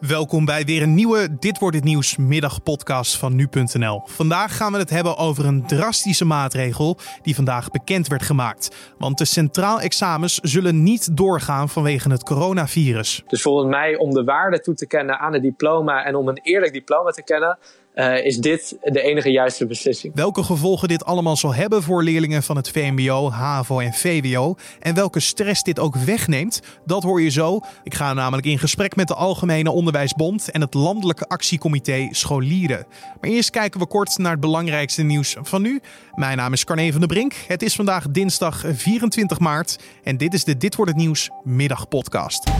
Welkom bij weer een nieuwe Dit wordt het nieuws middagpodcast van nu.nl. Vandaag gaan we het hebben over een drastische maatregel die vandaag bekend werd gemaakt. Want de centraal examens zullen niet doorgaan vanwege het coronavirus. Dus volgens mij om de waarde toe te kennen aan het diploma en om een eerlijk diploma te kennen, uh, is dit de enige juiste beslissing. Welke gevolgen dit allemaal zal hebben voor leerlingen van het VMBO, HAVO en VWO en welke stress dit ook wegneemt, dat hoor je zo. Ik ga namelijk in gesprek met de Algemene Onderwijsbond en het Landelijke Actiecomité Scholieren. Maar eerst kijken we kort naar het belangrijkste nieuws van nu. Mijn naam is Carne van der Brink. Het is vandaag dinsdag 24 maart en dit is de Dit wordt het nieuws middagpodcast.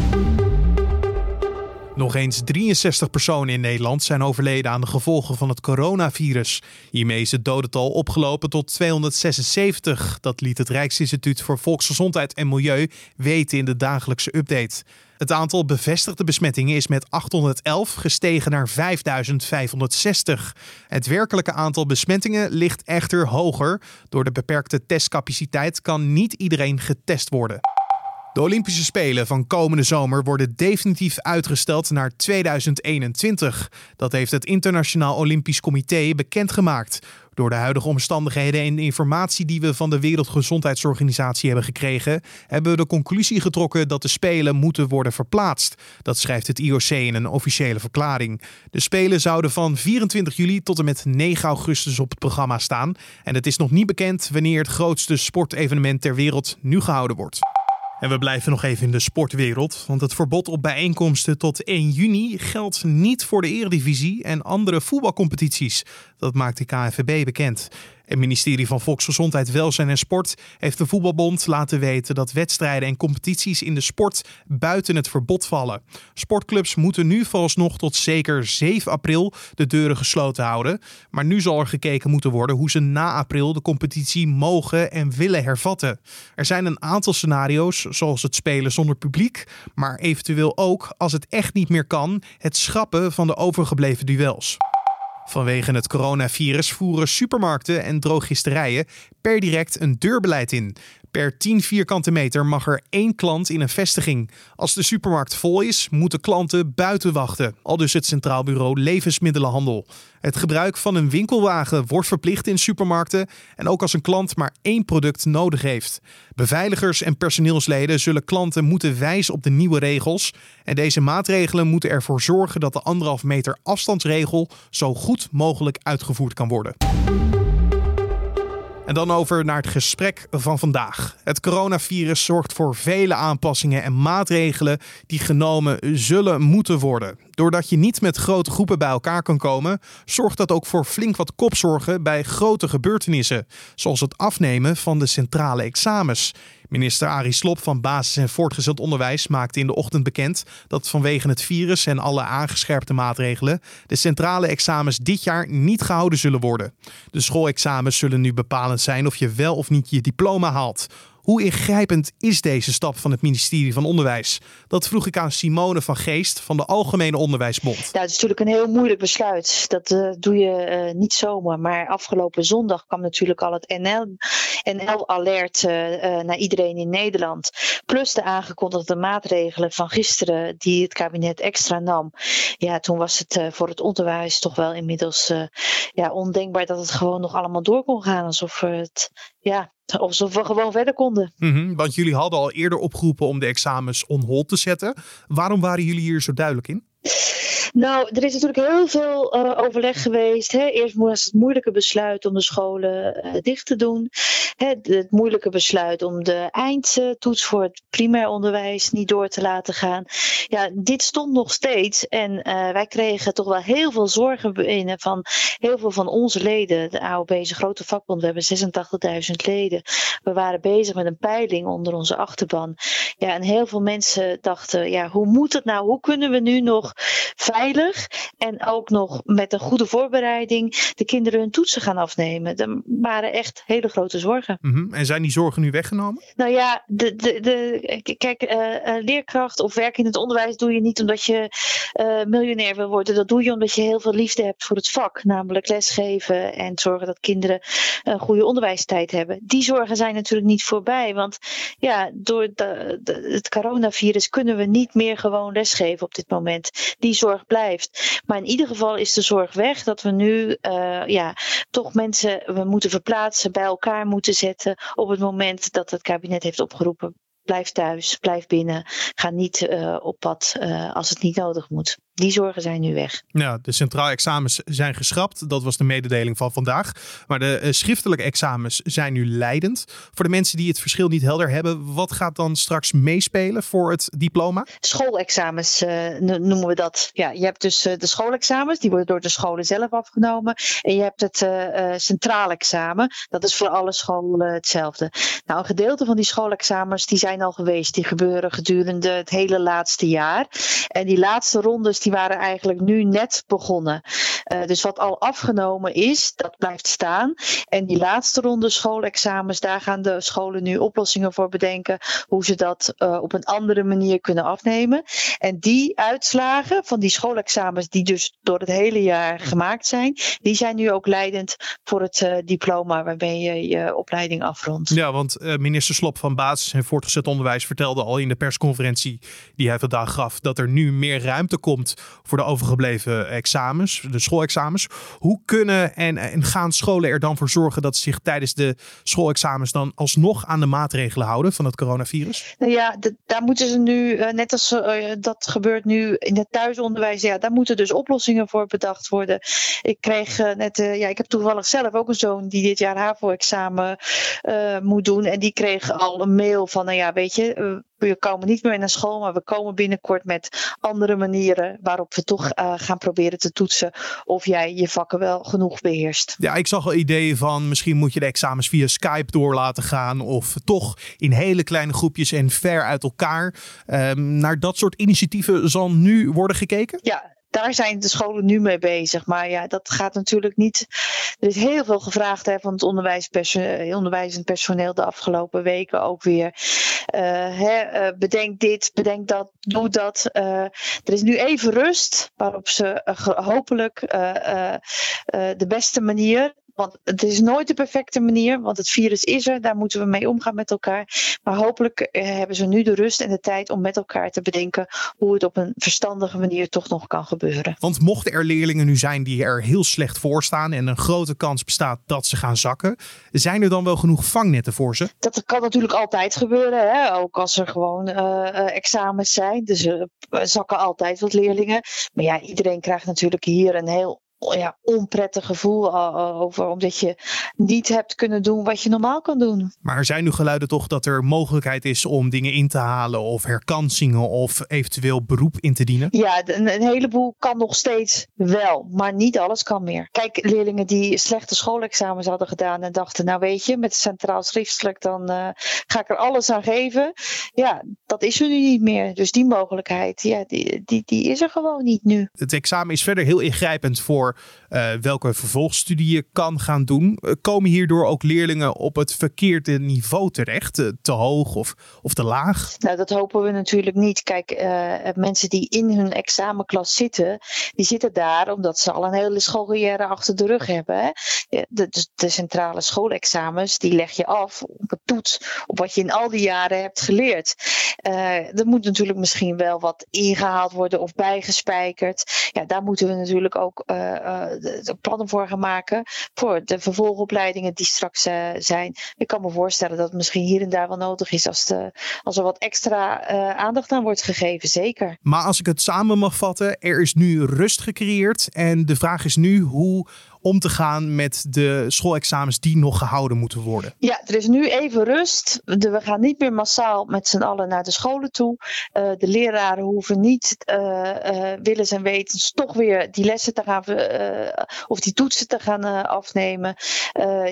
Nog eens 63 personen in Nederland zijn overleden aan de gevolgen van het coronavirus. Hiermee is het dodental opgelopen tot 276. Dat liet het Rijksinstituut voor Volksgezondheid en Milieu weten in de dagelijkse update. Het aantal bevestigde besmettingen is met 811 gestegen naar 5560. Het werkelijke aantal besmettingen ligt echter hoger. Door de beperkte testcapaciteit kan niet iedereen getest worden. De Olympische Spelen van komende zomer worden definitief uitgesteld naar 2021. Dat heeft het Internationaal Olympisch Comité bekendgemaakt. Door de huidige omstandigheden en de informatie die we van de Wereldgezondheidsorganisatie hebben gekregen, hebben we de conclusie getrokken dat de Spelen moeten worden verplaatst. Dat schrijft het IOC in een officiële verklaring. De Spelen zouden van 24 juli tot en met 9 augustus op het programma staan. En het is nog niet bekend wanneer het grootste sportevenement ter wereld nu gehouden wordt. En we blijven nog even in de sportwereld, want het verbod op bijeenkomsten tot 1 juni geldt niet voor de Eredivisie en andere voetbalcompetities. Dat maakt de KNVB bekend. Het ministerie van Volksgezondheid, Welzijn en Sport heeft de Voetbalbond laten weten dat wedstrijden en competities in de sport buiten het verbod vallen. Sportclubs moeten nu vooralsnog tot zeker 7 april de deuren gesloten houden. Maar nu zal er gekeken moeten worden hoe ze na april de competitie mogen en willen hervatten. Er zijn een aantal scenario's, zoals het spelen zonder publiek, maar eventueel ook, als het echt niet meer kan, het schrappen van de overgebleven duels. Vanwege het coronavirus voeren supermarkten en drogisterijen per direct een deurbeleid in. Per 10 vierkante meter mag er één klant in een vestiging. Als de supermarkt vol is, moeten klanten buiten wachten. Al dus het Centraal Bureau Levensmiddelenhandel. Het gebruik van een winkelwagen wordt verplicht in supermarkten en ook als een klant maar één product nodig heeft. Beveiligers en personeelsleden zullen klanten moeten wijzen op de nieuwe regels. En deze maatregelen moeten ervoor zorgen dat de anderhalf meter afstandsregel zo goed mogelijk uitgevoerd kan worden. En dan over naar het gesprek van vandaag. Het coronavirus zorgt voor vele aanpassingen en maatregelen die genomen zullen moeten worden. Doordat je niet met grote groepen bij elkaar kan komen, zorgt dat ook voor flink wat kopzorgen bij grote gebeurtenissen, zoals het afnemen van de centrale examens. Minister Arie Slop van Basis- en Voortgezet Onderwijs maakte in de ochtend bekend dat vanwege het virus en alle aangescherpte maatregelen de centrale examens dit jaar niet gehouden zullen worden. De schoolexamens zullen nu bepalend zijn of je wel of niet je diploma haalt. Hoe ingrijpend is deze stap van het ministerie van Onderwijs? Dat vroeg ik aan Simone van Geest van de Algemene Onderwijsbond. Ja, het is natuurlijk een heel moeilijk besluit. Dat uh, doe je uh, niet zomaar. Maar afgelopen zondag kwam natuurlijk al het NL, NL-alert uh, naar iedereen in Nederland. Plus de aangekondigde maatregelen van gisteren die het kabinet extra nam. Ja, toen was het voor het onderwijs toch wel inmiddels ja, ondenkbaar dat het gewoon nog allemaal door kon gaan. Alsof het ja, alsof we gewoon verder konden. -hmm, want jullie hadden al eerder opgeroepen om de examens on hold te zetten. Waarom waren jullie hier zo duidelijk in? Nou, er is natuurlijk heel veel uh, overleg geweest. Hè. Eerst was het moeilijke besluit om de scholen uh, dicht te doen. Hè, het moeilijke besluit om de eindtoets voor het primair onderwijs niet door te laten gaan. Ja, dit stond nog steeds. En uh, wij kregen toch wel heel veel zorgen binnen van heel veel van onze leden. De AOB is een grote vakbond. We hebben 86.000 leden. We waren bezig met een peiling onder onze achterban. Ja, en heel veel mensen dachten, ja, hoe moet het nou? Hoe kunnen we nu nog veilig en ook nog met een goede voorbereiding de kinderen hun toetsen gaan afnemen. Dat waren echt hele grote zorgen. Mhm. En zijn die zorgen nu weggenomen? Nou ja, de, de, de, kijk, uh, leerkracht of werk in het onderwijs doe je niet omdat je uh, miljonair wil worden. Dat doe je omdat je heel veel liefde hebt voor het vak, namelijk lesgeven en zorgen dat kinderen een goede onderwijstijd hebben. Die zorgen zijn natuurlijk niet voorbij, want ja, door de, het coronavirus kunnen we niet meer gewoon lesgeven op dit moment. Die zorg blijft. Maar in ieder geval is de zorg weg dat we nu uh, ja, toch mensen we moeten verplaatsen, bij elkaar moeten zetten op het moment dat het kabinet heeft opgeroepen blijf thuis, blijf binnen, ga niet uh, op pad uh, als het niet nodig moet. Die zorgen zijn nu weg. Ja, de centraal examens zijn geschrapt. Dat was de mededeling van vandaag. Maar de uh, schriftelijke examens zijn nu leidend. Voor de mensen die het verschil niet helder hebben, wat gaat dan straks meespelen voor het diploma? Schoolexamens noemen we dat. Ja, je hebt dus de schoolexamens, die worden door de scholen zelf afgenomen. En je hebt het centraal examen, dat is voor alle scholen hetzelfde. Nou, een gedeelte van die schoolexamens die zijn al geweest. Die gebeuren gedurende het hele laatste jaar. En die laatste rondes die waren eigenlijk nu net begonnen. Uh, dus wat al afgenomen is, dat blijft staan. En die laatste ronde schoolexamens, daar gaan de scholen nu oplossingen voor bedenken. Hoe ze dat uh, op een andere manier kunnen afnemen. En die uitslagen van die schoolexamens, die dus door het hele jaar gemaakt zijn, die zijn nu ook leidend voor het uh, diploma waarmee je je opleiding afrondt. Ja, want minister Slop van Basis en Voortgezet Onderwijs vertelde al in de persconferentie die hij vandaag gaf dat er nu meer ruimte komt voor de overgebleven examens, de schoolexamens. Hoe kunnen en, gaan scholen er dan voor zorgen dat ze zich tijdens de schoolexamens dan alsnog aan de maatregelen houden van het coronavirus? Nou ja, daar moeten ze nu, uh, net als uh, dat gebeurt nu in het thuisonderwijs, ja, daar moeten dus oplossingen voor bedacht worden. Ik kreeg uh, net, ja, ik heb toevallig zelf ook een zoon die dit jaar HAVO-examen moet doen. En die kreeg al een mail van, nou ja, weet je, we komen niet meer naar school, maar we komen binnenkort met andere manieren waarop we toch uh, gaan proberen te toetsen of jij je vakken wel genoeg beheerst. Ja, ik zag al ideeën van misschien moet je de examens via Skype door laten gaan of toch in hele kleine groepjes en ver uit elkaar. Um, naar dat soort initiatieven zal nu worden gekeken? Ja, daar zijn de scholen nu mee bezig. Maar ja, dat gaat natuurlijk niet. Er is heel veel gevraagd hè, van het onderwijsend personeel de afgelopen weken ook weer. Uh, hè, uh, bedenk dit, bedenk dat, doe dat. Er is nu even rust, waarop ze hopelijk de beste manier want het is nooit de perfecte manier, want het virus is er, daar moeten we mee omgaan met elkaar. Maar hopelijk eh, hebben ze nu de rust en de tijd om met elkaar te bedenken hoe het op een verstandige manier toch nog kan gebeuren. Want mochten er leerlingen nu zijn die er heel slecht voor staan en een grote kans bestaat dat ze gaan zakken, zijn er dan wel genoeg vangnetten voor ze? Dat kan natuurlijk altijd gebeuren, hè? ook als er gewoon uh, examens zijn. Dus er zakken altijd wat leerlingen. Maar ja, iedereen krijgt natuurlijk hier een heel ja, onprettig gevoel over, omdat je niet hebt kunnen doen wat je normaal kan doen. Maar er zijn nu geluiden toch dat er mogelijkheid is om dingen in te halen of herkansingen of eventueel beroep in te dienen? Ja, een, een heleboel kan nog steeds wel, maar niet alles kan meer. Kijk, leerlingen die slechte schoolexamens hadden gedaan en dachten, nou weet je, met centraal schriftelijk dan uh, ga ik er alles aan geven. Ja, dat is er nu niet meer. Dus die mogelijkheid, ja, die, die, die is er gewoon niet nu. Het examen is verder heel ingrijpend voor uh, welke vervolgstudie je kan gaan doen. Uh, komen hierdoor ook leerlingen op het verkeerde niveau terecht? Uh, te hoog of, of te laag? Nou, dat hopen we natuurlijk niet. Kijk, mensen die in hun examenklas zitten, die zitten daar omdat ze al een hele schoolcarrière achter de rug hebben. Hè? De, de, de, centrale schoolexamens, die leg je af op het toets, op wat je in al die jaren hebt geleerd. er moet natuurlijk misschien wel wat ingehaald worden of bijgespijkerd. Ja, daar moeten we natuurlijk ook plannen voor gaan maken. Voor de vervolgopleidingen die straks uh, zijn. Ik kan me voorstellen dat het misschien hier en daar wel nodig is als, de, als er wat extra uh, aandacht aan wordt gegeven. Zeker. Maar als ik het samen mag vatten, er is nu rust gecreëerd. En de vraag is nu hoe om te gaan met de schoolexamens die nog gehouden moeten worden? Ja, er is nu even rust. We gaan niet meer massaal met z'n allen naar de scholen toe. Uh, de leraren hoeven niet uh, uh, willens en wetens toch weer die lessen te gaan of die toetsen te gaan afnemen.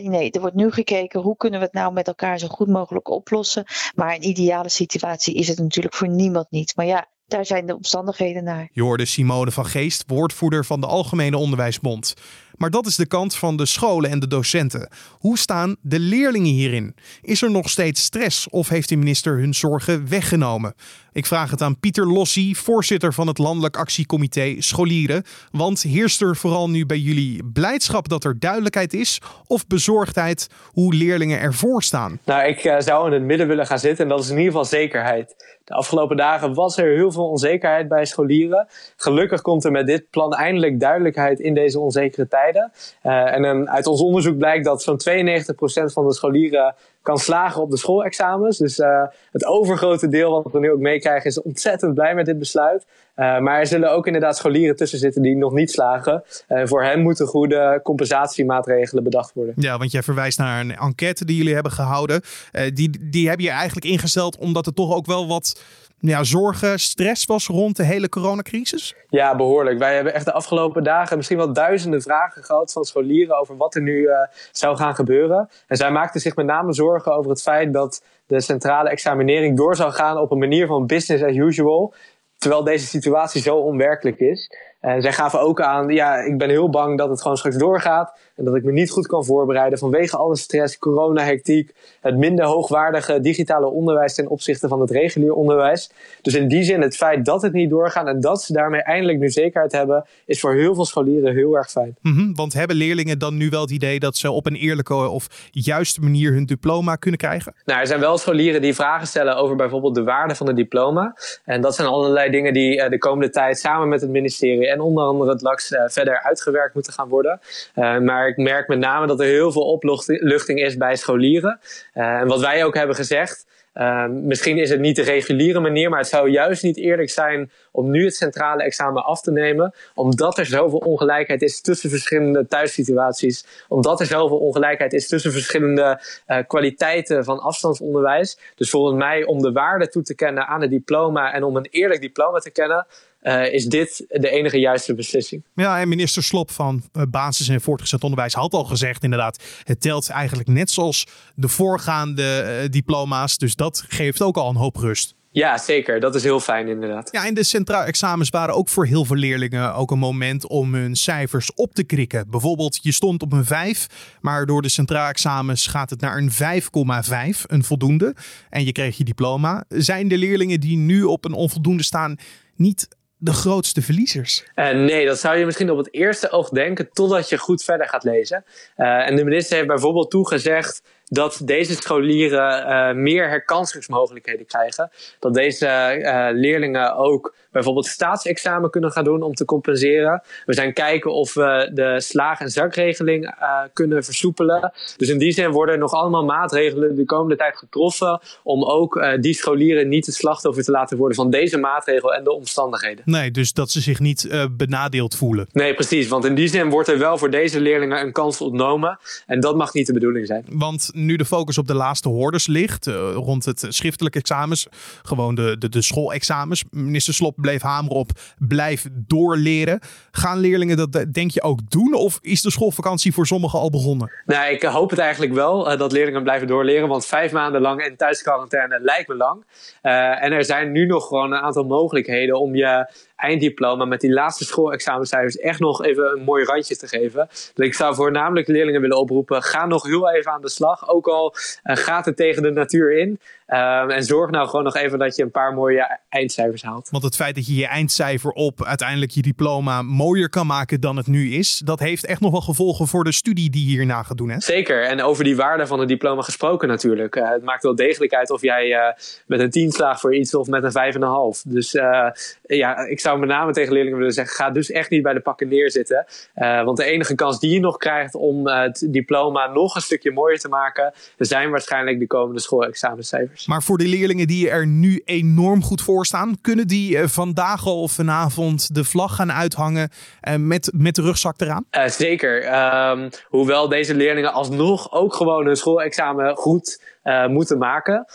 nee, er wordt nu gekeken hoe kunnen we het nou met elkaar zo goed mogelijk oplossen. Maar een ideale situatie is het natuurlijk voor niemand niet. Maar ja, daar zijn de omstandigheden naar. Je hoorde Simone van Geest, woordvoerder van de Algemene Onderwijsbond. Maar dat is de kant van de scholen en de docenten. Hoe staan de leerlingen hierin? Is er nog steeds stress of heeft de minister hun zorgen weggenomen? Ik vraag het aan Pieter Lossie, voorzitter van het Landelijk Actiecomité Scholieren. Want heerst er vooral nu bij jullie blijdschap dat er duidelijkheid is of bezorgdheid hoe leerlingen ervoor staan? Nou, ik uh, zou in het midden willen gaan zitten en dat is in ieder geval zekerheid. De afgelopen dagen was er heel veel onzekerheid bij scholieren. Gelukkig komt er met dit plan eindelijk duidelijkheid in deze onzekere tijden. Uh, en uit ons onderzoek blijkt dat zo'n 92% van de scholieren kan slagen op de schoolexamens. Dus uh, het overgrote deel wat we nu ook meekrijgen is ontzettend blij met dit besluit. Uh, maar er zullen ook inderdaad scholieren tussen zitten die nog niet slagen. Uh, voor hen moeten goede compensatiemaatregelen bedacht worden. Ja, want jij verwijst naar een enquête die jullie hebben gehouden. die, die heb je eigenlijk ingesteld omdat er toch ook wel wat ja, zorgen, stress was rond de hele coronacrisis? Ja, behoorlijk. Wij hebben echt de afgelopen dagen misschien wel duizenden vragen gehad van scholieren over wat er nu uh, zou gaan gebeuren. En zij maakten zich met name zorgen over het feit dat de centrale examinering door zou gaan op een manier van business as usual. Terwijl deze situatie zo onwerkelijk is. En zij gaven ook aan, ja, ik ben heel bang dat het gewoon straks doorgaat. En dat ik me niet goed kan voorbereiden vanwege alle stress, corona-hectiek, het minder hoogwaardige digitale onderwijs ten opzichte van het regulier onderwijs. Dus in die zin, het feit dat het niet doorgaat en dat ze daarmee eindelijk nu zekerheid hebben, is voor heel veel scholieren heel erg fijn. Mm -hmm, want hebben leerlingen dan nu wel het idee dat ze op een eerlijke of juiste manier hun diploma kunnen krijgen? Nou, er zijn wel scholieren die vragen stellen over bijvoorbeeld de waarde van het diploma. En dat zijn allerlei dingen die uh, de komende tijd samen met het ministerie en onder andere het LAX uh, verder uitgewerkt moeten gaan worden. Uh, maar ik merk met name dat er heel veel opluchting is bij scholieren. Uh, en wat wij ook hebben gezegd, uh, misschien is het niet de reguliere manier, maar het zou juist niet eerlijk zijn om nu het centrale examen af te nemen, omdat er zoveel ongelijkheid is tussen verschillende thuissituaties, omdat er zoveel ongelijkheid is tussen verschillende uh, kwaliteiten van afstandsonderwijs. Dus volgens mij om de waarde toe te kennen aan het diploma en om een eerlijk diploma te kennen, uh, is dit de enige juiste beslissing. Ja, en minister Slop van Basis- en Voortgezet Onderwijs had al gezegd inderdaad, het telt eigenlijk net zoals de voorgaande uh, diploma's. Dus dat geeft ook al een hoop rust. Ja, zeker. Dat is heel fijn inderdaad. Ja, en de centraal examens waren ook voor heel veel leerlingen ook een moment om hun cijfers op te krikken. Bijvoorbeeld, je stond op een 5, maar door de centraal examens gaat het naar een 5,5, een voldoende. En je kreeg je diploma. Zijn de leerlingen die nu op een onvoldoende staan niet de grootste verliezers? Uh, nee, dat zou je misschien op het eerste oog denken totdat je goed verder gaat lezen. Uh, en de minister heeft bijvoorbeeld toegezegd dat deze scholieren uh, meer herkansingsmogelijkheden krijgen. Dat deze leerlingen ook bijvoorbeeld staatsexamen kunnen gaan doen om te compenseren. We zijn kijken of we de slaag- en zakregeling uh, kunnen versoepelen. Dus in die zin worden er nog allemaal maatregelen de komende tijd getroffen om ook uh, die scholieren niet het slachtoffer te laten worden van deze maatregel en de omstandigheden. Nee, dus dat ze zich niet uh, benadeeld voelen. Nee, precies. Want in die zin wordt er wel voor deze leerlingen een kans ontnomen. En dat mag niet de bedoeling zijn. Want nu de focus op de laatste hordes ligt, rond het schriftelijke examens, gewoon de, de, de schoolexamens. Minister Slop bleef hameren op blijf doorleren. Gaan leerlingen dat denk je ook doen? Of is de schoolvakantie voor sommigen al begonnen? Nou, ik hoop het eigenlijk wel uh, dat leerlingen blijven doorleren. Want vijf maanden lang in thuisquarantaine lijkt me lang. En er zijn nu nog gewoon een aantal mogelijkheden om je einddiploma met die laatste schoolexamencijfers echt nog even een mooi randje te geven. Ik zou voornamelijk leerlingen willen oproepen, ga nog heel even aan de slag. Ook al uh, gaat het tegen de natuur in. Um, en zorg nou gewoon nog even dat je een paar mooie eindcijfers haalt. Want het feit dat je je eindcijfer op uiteindelijk je diploma mooier kan maken dan het nu is, dat heeft echt nog wel gevolgen voor de studie die je hierna gaat doen. Hè? Zeker. En over die waarde van het diploma gesproken natuurlijk. Uh, het maakt wel degelijk uit of jij uh, met een 10 slaagt voor iets of met een 5,5. Dus uh, ja, ik zou met name tegen leerlingen willen zeggen: ga dus echt niet bij de pakken neerzitten. want de enige kans die je nog krijgt om het diploma nog een stukje mooier te maken, zijn waarschijnlijk de komende schoolexamencijfers. Maar voor de leerlingen die er nu enorm goed voor staan, kunnen die vandaag al of vanavond de vlag gaan uithangen met, met de rugzak eraan? Uh, zeker. Um, hoewel deze leerlingen alsnog ook gewoon hun schoolexamen goed moeten maken.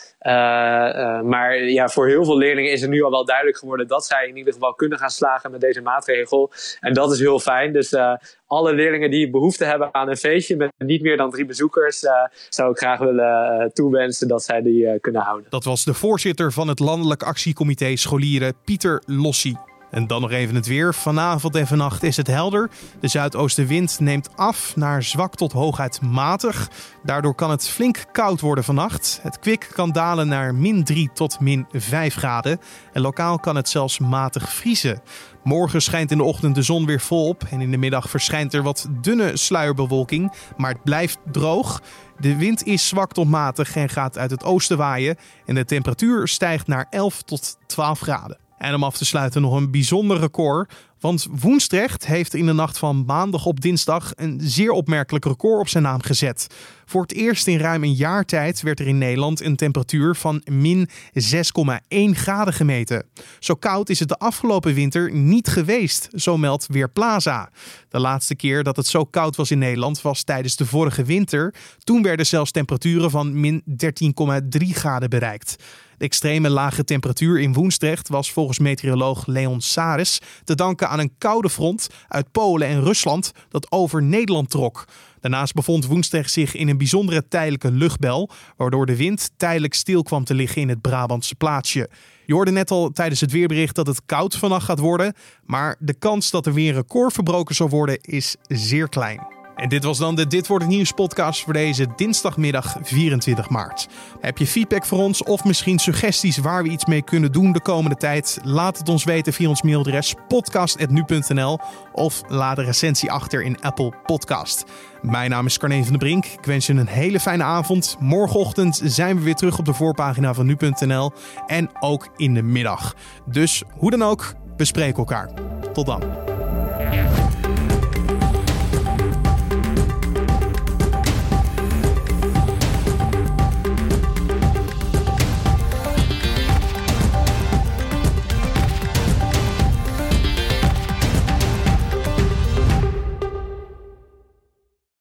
maar ja, voor heel veel leerlingen is het nu al wel duidelijk geworden dat zij in ieder geval kunnen gaan slagen met deze maatregel. En dat is heel fijn. Dus alle leerlingen die behoefte hebben aan een feestje met niet meer dan drie bezoekers, zou ik graag willen toewensen dat zij die kunnen houden. Dat was de voorzitter van het Landelijk Actiecomité Scholieren, Pieter Lossie. En dan nog even het weer. Vanavond en vannacht is het helder. De zuidoostenwind neemt af naar zwak tot hooguit matig. Daardoor kan het flink koud worden vannacht. Het kwik kan dalen naar min 3 tot min 5 graden. En lokaal kan het zelfs matig vriezen. Morgen schijnt in de ochtend de zon weer volop. En in de middag verschijnt er wat dunne sluierbewolking. Maar het blijft droog. De wind is zwak tot matig en gaat uit het oosten waaien. En de temperatuur stijgt naar 11 tot 12 graden. En om af te sluiten nog een bijzonder record. Want Woensdrecht heeft in de nacht van maandag op dinsdag een zeer opmerkelijk record op zijn naam gezet. Voor het eerst in ruim een jaar tijd werd er in Nederland een temperatuur van min 6,1 graden gemeten. Zo koud is het de afgelopen winter niet geweest, zo meldt Weerplaza. De laatste keer dat het zo koud was in Nederland was tijdens de vorige winter. Toen werden zelfs temperaturen van min 13,3 graden bereikt. De extreme lage temperatuur in Woensdrecht was volgens meteoroloog Leon Saris te danken aan een koude front uit Polen en Rusland dat over Nederland trok. Daarnaast bevond Woensdrecht zich in een bijzondere tijdelijke luchtbel, waardoor de wind tijdelijk stil kwam te liggen in het Brabantse plaatsje. Je hoorde net al tijdens het weerbericht dat het koud vannacht gaat worden, maar de kans dat er weer een record verbroken zal worden is zeer klein. En dit was dan de Dit wordt het nieuws podcast voor deze dinsdagmiddag 24 maart. Heb je feedback voor ons of misschien suggesties waar we iets mee kunnen doen de komende tijd? Laat het ons weten via ons mailadres podcast.nu.nl of laat een recensie achter in Apple Podcast. Mijn naam is Carne van der Brink. Ik wens je een hele fijne avond. Morgenochtend zijn we weer terug op de voorpagina van nu.nl en ook in de middag. Dus hoe dan ook, we spreken elkaar. Tot dan.